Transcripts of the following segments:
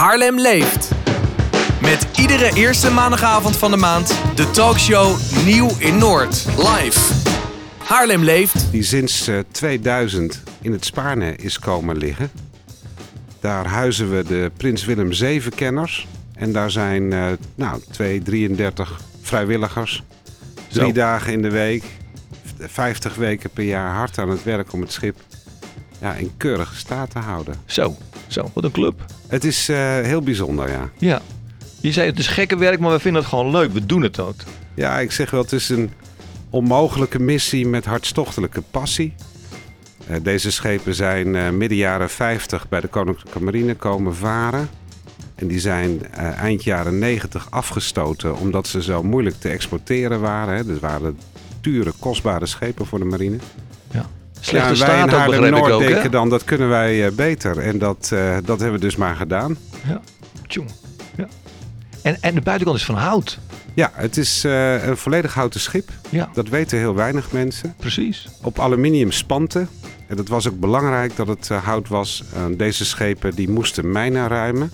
Haarlem leeft. Met iedere eerste maandagavond van de maand de talkshow Nieuw in Noord. Live. Haarlem leeft. Die sinds eh, 2000 in het Spaarne is komen liggen. Daar huizen we de Prins Willem VII-kenners. En daar zijn eh nou, 2, 33 vrijwilligers. Drie Zo. dagen in de week, 50 weken per jaar hard aan het werk om het schip ja, in keurige staat te houden. Zo, zo, wat een club. Het is eh, heel bijzonder, ja. Ja. Je zei het is gekke werk, maar we vinden het gewoon leuk. We doen het ook. Ja, ik zeg wel, het is een onmogelijke missie met hartstochtelijke passie. Eh, deze schepen zijn eh, midden jaren 50 bij de Koninklijke Marine komen varen. En die zijn eind jaren 90 afgestoten omdat ze zo moeilijk te exporteren waren. Hè. Dus waren dure, kostbare schepen voor de marine. Slechte ja, en wij staat in ook, begrijp ik Noord ook, denken dan, dat kunnen wij eh, beter. En dat, eh, dat hebben we dus maar gedaan. Ja, tjong. Ja. En, en de buitenkant is van hout. Ja, het is eh, een volledig houten schip. Ja, Dat weten heel weinig mensen. precies. op aluminium spanten. En dat was ook belangrijk dat het hout was. Eh, deze schepen die moesten mijnen ruimen.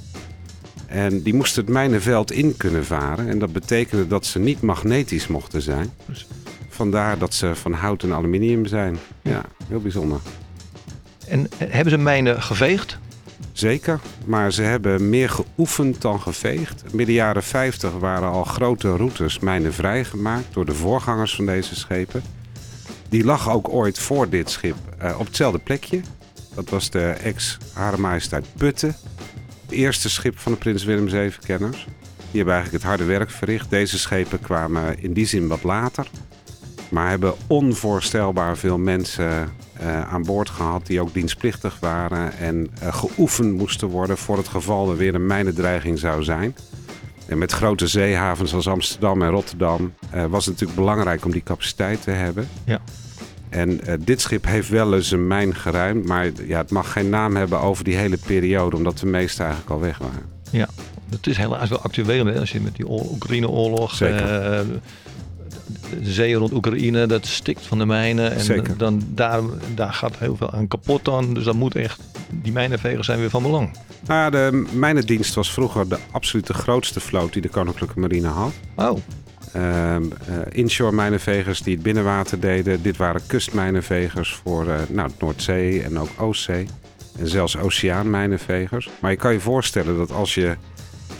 En die moesten het mijnenveld in kunnen varen. En dat betekende dat ze niet magnetisch mochten zijn. Precies. Vandaar dat ze van hout en aluminium zijn. Ja, heel bijzonder. En hebben ze mijnen geveegd? Zeker, maar ze hebben meer geoefend dan geveegd. Midden jaren 50 waren al grote routes mijnen vrijgemaakt door de voorgangers van deze schepen. Die lag ook ooit voor dit schip eh, op hetzelfde plekje. Dat was de ex-Hare Majesteit Putten. Het eerste schip van de Prins Willem VII-kenners. Die hebben eigenlijk het harde werk verricht. Deze schepen kwamen in die zin wat later. Maar hebben onvoorstelbaar veel mensen eh, aan boord gehad die ook dienstplichtig waren en eh, geoefend moesten worden voor het geval er weer een mijnendreiging zou zijn. En met grote zeehavens als Amsterdam en Rotterdam eh, was het natuurlijk belangrijk om die capaciteit te hebben. Ja. En dit schip heeft wel eens een mijn geruimd, maar ja, het mag geen naam hebben over die hele periode, omdat de meeste eigenlijk al weg waren. Ja. Dat is helaas wel actueel, hè? Als je met die oor- Oekraïne-oorlog... Zeker. De zee rond Oekraïne, dat stikt van de mijnen. En Zeker. Dan, daar, daar gaat heel veel aan kapot dan. Dus dat moet echt... Die mijnenvegers zijn weer van belang. Nou ja, de mijnendienst was vroeger de absoluut de grootste vloot die de Koninklijke Marine had. Oh, Ehm, eh, inshore mijnenvegers die het binnenwater deden. Dit waren kustmijnenvegers voor eh, nou, Noordzee en ook Oostzee. En zelfs oceaanmijnenvegers. Maar je kan je voorstellen dat als je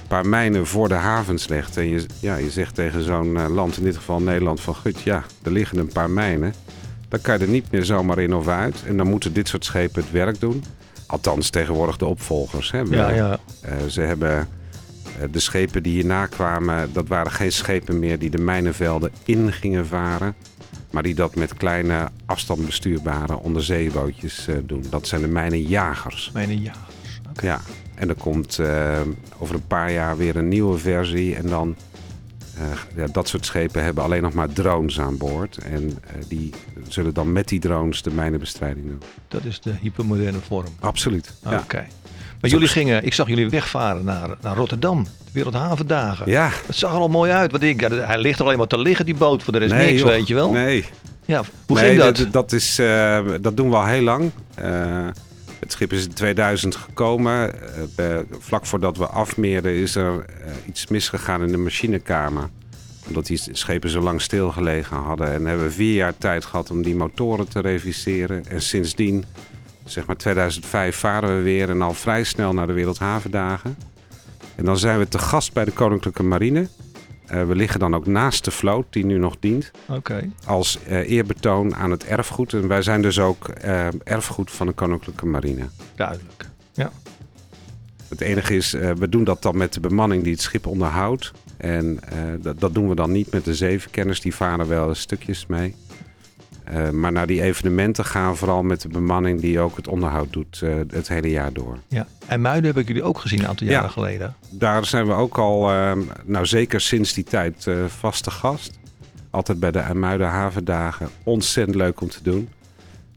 paar mijnen voor de havens legt... en je, ja, je zegt tegen zo'n eh, land, in dit geval Nederland, van... gut, ja, er liggen een paar mijnen. Dan kan je er niet meer zomaar in of uit. En dan moeten dit soort schepen het werk doen. Althans, tegenwoordig de opvolgers. Hè. Ja, ja. eh, ze hebben eh, de schepen die hierna kwamen, dat waren geen schepen meer die de mijnenvelden in gingen varen. Maar die dat met kleine afstandbestuurbare onderzeebootjes eh, doen. Dat zijn de mijnenjagers. Mijnenjagers. Ja. En er komt eh, over een paar jaar weer een nieuwe versie. En dan, eh, ja, dat soort schepen hebben alleen nog maar drones aan boord. En eh, die zullen dan met die drones de mijnenbestrijding doen. Dat is de hypermoderne vorm. Absoluut. Ja. Oké. Maar jullie gingen, ik zag jullie wegvaren naar, naar Rotterdam. De Wereldhavendagen. ja. Het zag er al mooi uit. Want ik, ja, hij ligt er alleen maar te liggen, die boot. Voor de rest Nee, niks, joh. weet je wel. Nee, Ja, hoe nee, ging dat? Dat, dat, is, dat doen we al heel lang. Het schip is in 2000 gekomen. Eh, vlak voordat we afmeerden is er eh, iets misgegaan in de machinekamer. Omdat die schepen zo lang stilgelegen hadden. En hebben we vier jaar tijd gehad om die motoren te reviseren. En sindsdien, zeg maar 2005, varen we weer. En al vrij snel naar de Wereldhavendagen. En dan zijn we te gast bij de Koninklijke Marine. Eh, we liggen dan ook naast de vloot die nu nog dient als eh, eerbetoon aan het erfgoed. En wij zijn dus ook eh, erfgoed van de Koninklijke Marine. Duidelijk. Ja. Het enige is, we doen dat dan met de bemanning die het schip onderhoudt. En dat, dat doen we dan niet met de zevenkenners, die varen wel stukjes mee. Eh, maar naar die evenementen gaan vooral met de bemanning die ook het onderhoud doet eh, het hele jaar door. ja. En Muiden heb ik jullie ook gezien een aantal Ja. jaren geleden. Daar zijn we ook al, eh, nou zeker sinds die tijd, eh, vaste gast. Altijd bij de IJmuiden Havendagen. Ontzettend leuk om te doen.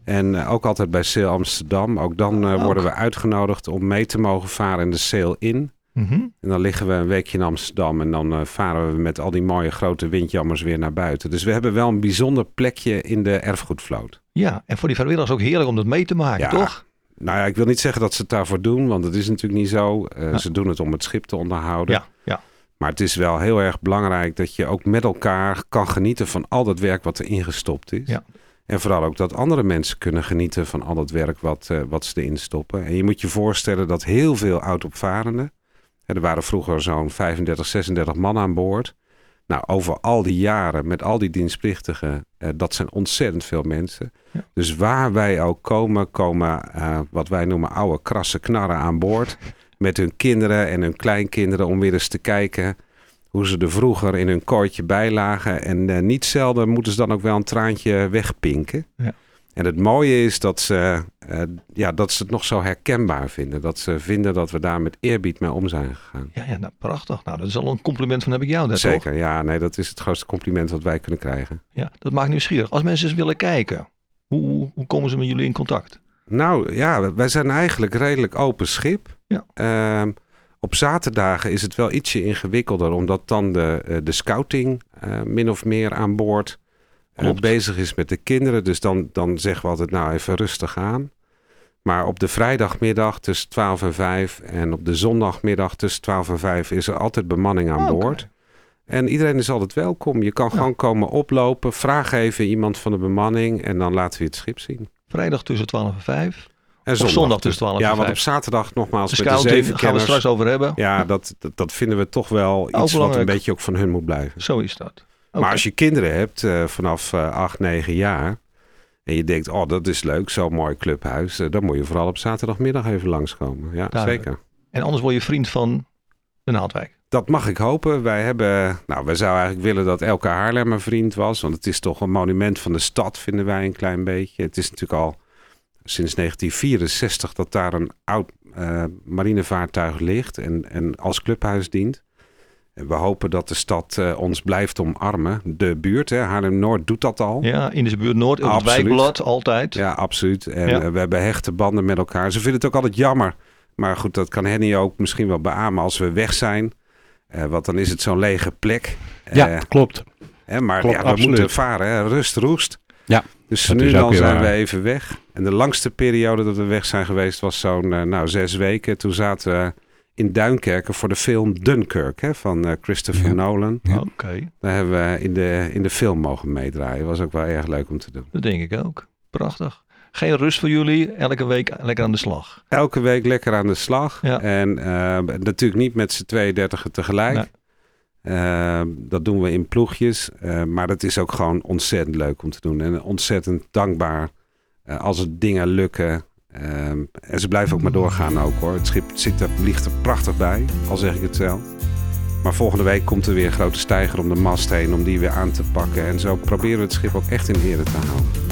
En ook altijd bij Sail Amsterdam. Ook dan Ook. worden we uitgenodigd om mee te mogen varen in de Sail in. Mhm. En dan liggen we een weekje in Amsterdam en dan eh, varen we met al die mooie grote windjammers weer naar buiten. Dus we hebben wel een bijzonder plekje in de erfgoedvloot. Ja, en voor die vrijwilligers ook heerlijk om dat mee te maken, Ja. toch? Nou ja, ik wil niet zeggen dat ze het daarvoor doen, want het is natuurlijk niet zo. Uh, Ja. Ze doen het om het schip te onderhouden. Ja, ja. Maar het is wel heel erg belangrijk dat je ook met elkaar kan genieten van al dat werk wat erin gestopt is. Ja. En vooral ook dat andere mensen kunnen genieten van al dat werk wat, eh, wat ze erin stoppen. En je moet je voorstellen dat heel veel oud-opvarenden, er waren vroeger zo'n 35, 36 man aan boord. Nou, over al die jaren met al die dienstplichtigen, eh, dat zijn ontzettend veel mensen. Ja. Dus waar wij ook komen, komen eh, wat wij noemen oude krasse knarren aan boord. Met hun kinderen en hun kleinkinderen om weer eens te kijken hoe ze er vroeger in hun kooitje bij lagen. En eh, niet zelden moeten ze dan ook wel een traantje wegpinken. Ja. En het mooie is dat ze, eh, ja, dat ze het nog zo herkenbaar vinden. Dat ze vinden dat we daar met eerbied mee om zijn gegaan. Ja, ja nou, prachtig. Nou, dat is al een compliment van heb ik jou daar, Zeker, toch? ja. Nee, dat is het grootste compliment wat wij kunnen krijgen. Ja, dat maakt nieuwsgierig. Als mensen eens willen kijken, hoe, hoe komen ze met jullie in contact? Nou ja, wij zijn eigenlijk redelijk open schip. Ja. Ehm, op zaterdagen is het wel ietsje ingewikkelder, omdat dan de, eh, de scouting eh, min of meer aan boord Klopt. bezig is met de kinderen. Dus dan, dan zeggen we altijd, nou even rustig aan. Maar op de vrijdagmiddag tussen 12 en 5 en op de zondagmiddag tussen 12 en 5 is er altijd bemanning aan boord. En iedereen is altijd welkom. Je kan Ja. gewoon komen oplopen, vraag even iemand van de bemanning en dan laten we het schip zien. Vrijdag tussen 12 en 5. En zondag tussen 12 en Ja, want 5. op zaterdag nogmaals De met de scouting zeven gaan we straks over hebben. Ja, dat, dat, dat vinden we toch wel iets wat een beetje ook van hun moet blijven. Zo is dat. Maar als je kinderen hebt eh, vanaf eh 8, 9 jaar... en je denkt, oh, dat is leuk, zo'n mooi clubhuis... eh, dan moet je vooral op zaterdagmiddag even langskomen. Ja, Duidelijk. zeker. En anders word je vriend van de Naaldwijk. Dat mag ik hopen. Wij hebben, nou, wij zouden eigenlijk willen dat elke Haarlemmer vriend was. Want het is toch een monument van de stad, vinden wij een klein beetje. Het is natuurlijk al sinds 1964 dat daar een oud eh, marinevaartuig ligt en, en als clubhuis dient. En we hopen dat de stad eh, ons blijft omarmen. De buurt, hè, Haarlem-Noord doet dat al. Ja, in de buurt Noord, op het wijkblad, altijd. Ja, absoluut. En Ja. eh, we hebben hechte banden met elkaar. Ze vinden het ook altijd jammer. Maar goed, dat kan Henny ook misschien wel beamen als we weg zijn. Eh, want dan is het zo'n lege plek. Ja, klopt. hè, maar klopt, ja, we absoluut. moeten varen. Hè. Rust, roest. Ja, Dus nu dan zijn waar. we even weg. En de langste periode dat we weg zijn geweest was zo'n nou, zes weken. Toen zaten we in Duinkerken voor de film Dunkirk hè, van eh, Christopher Ja. Nolan. Ja. Oké, Daar hebben we in de, in de film mogen meedraaien. Was ook wel erg leuk om te doen. dat denk ik ook. Prachtig. Geen rust voor jullie, elke week lekker aan de slag. Elke week lekker aan de slag. Ja. En eh, natuurlijk niet met z'n 32 tegelijk. Nee. Eh, dat doen we in ploegjes. Eh, maar dat is ook gewoon ontzettend leuk om te doen. En ontzettend dankbaar eh, als het dingen lukken. Eh, en ze blijven ook maar doorgaan ook hoor. Het schip zit er, ligt er prachtig bij, al zeg ik het zelf. Maar volgende week komt er weer een grote stijger om de mast heen om die weer aan te pakken. En zo proberen we het schip ook echt in ere te houden.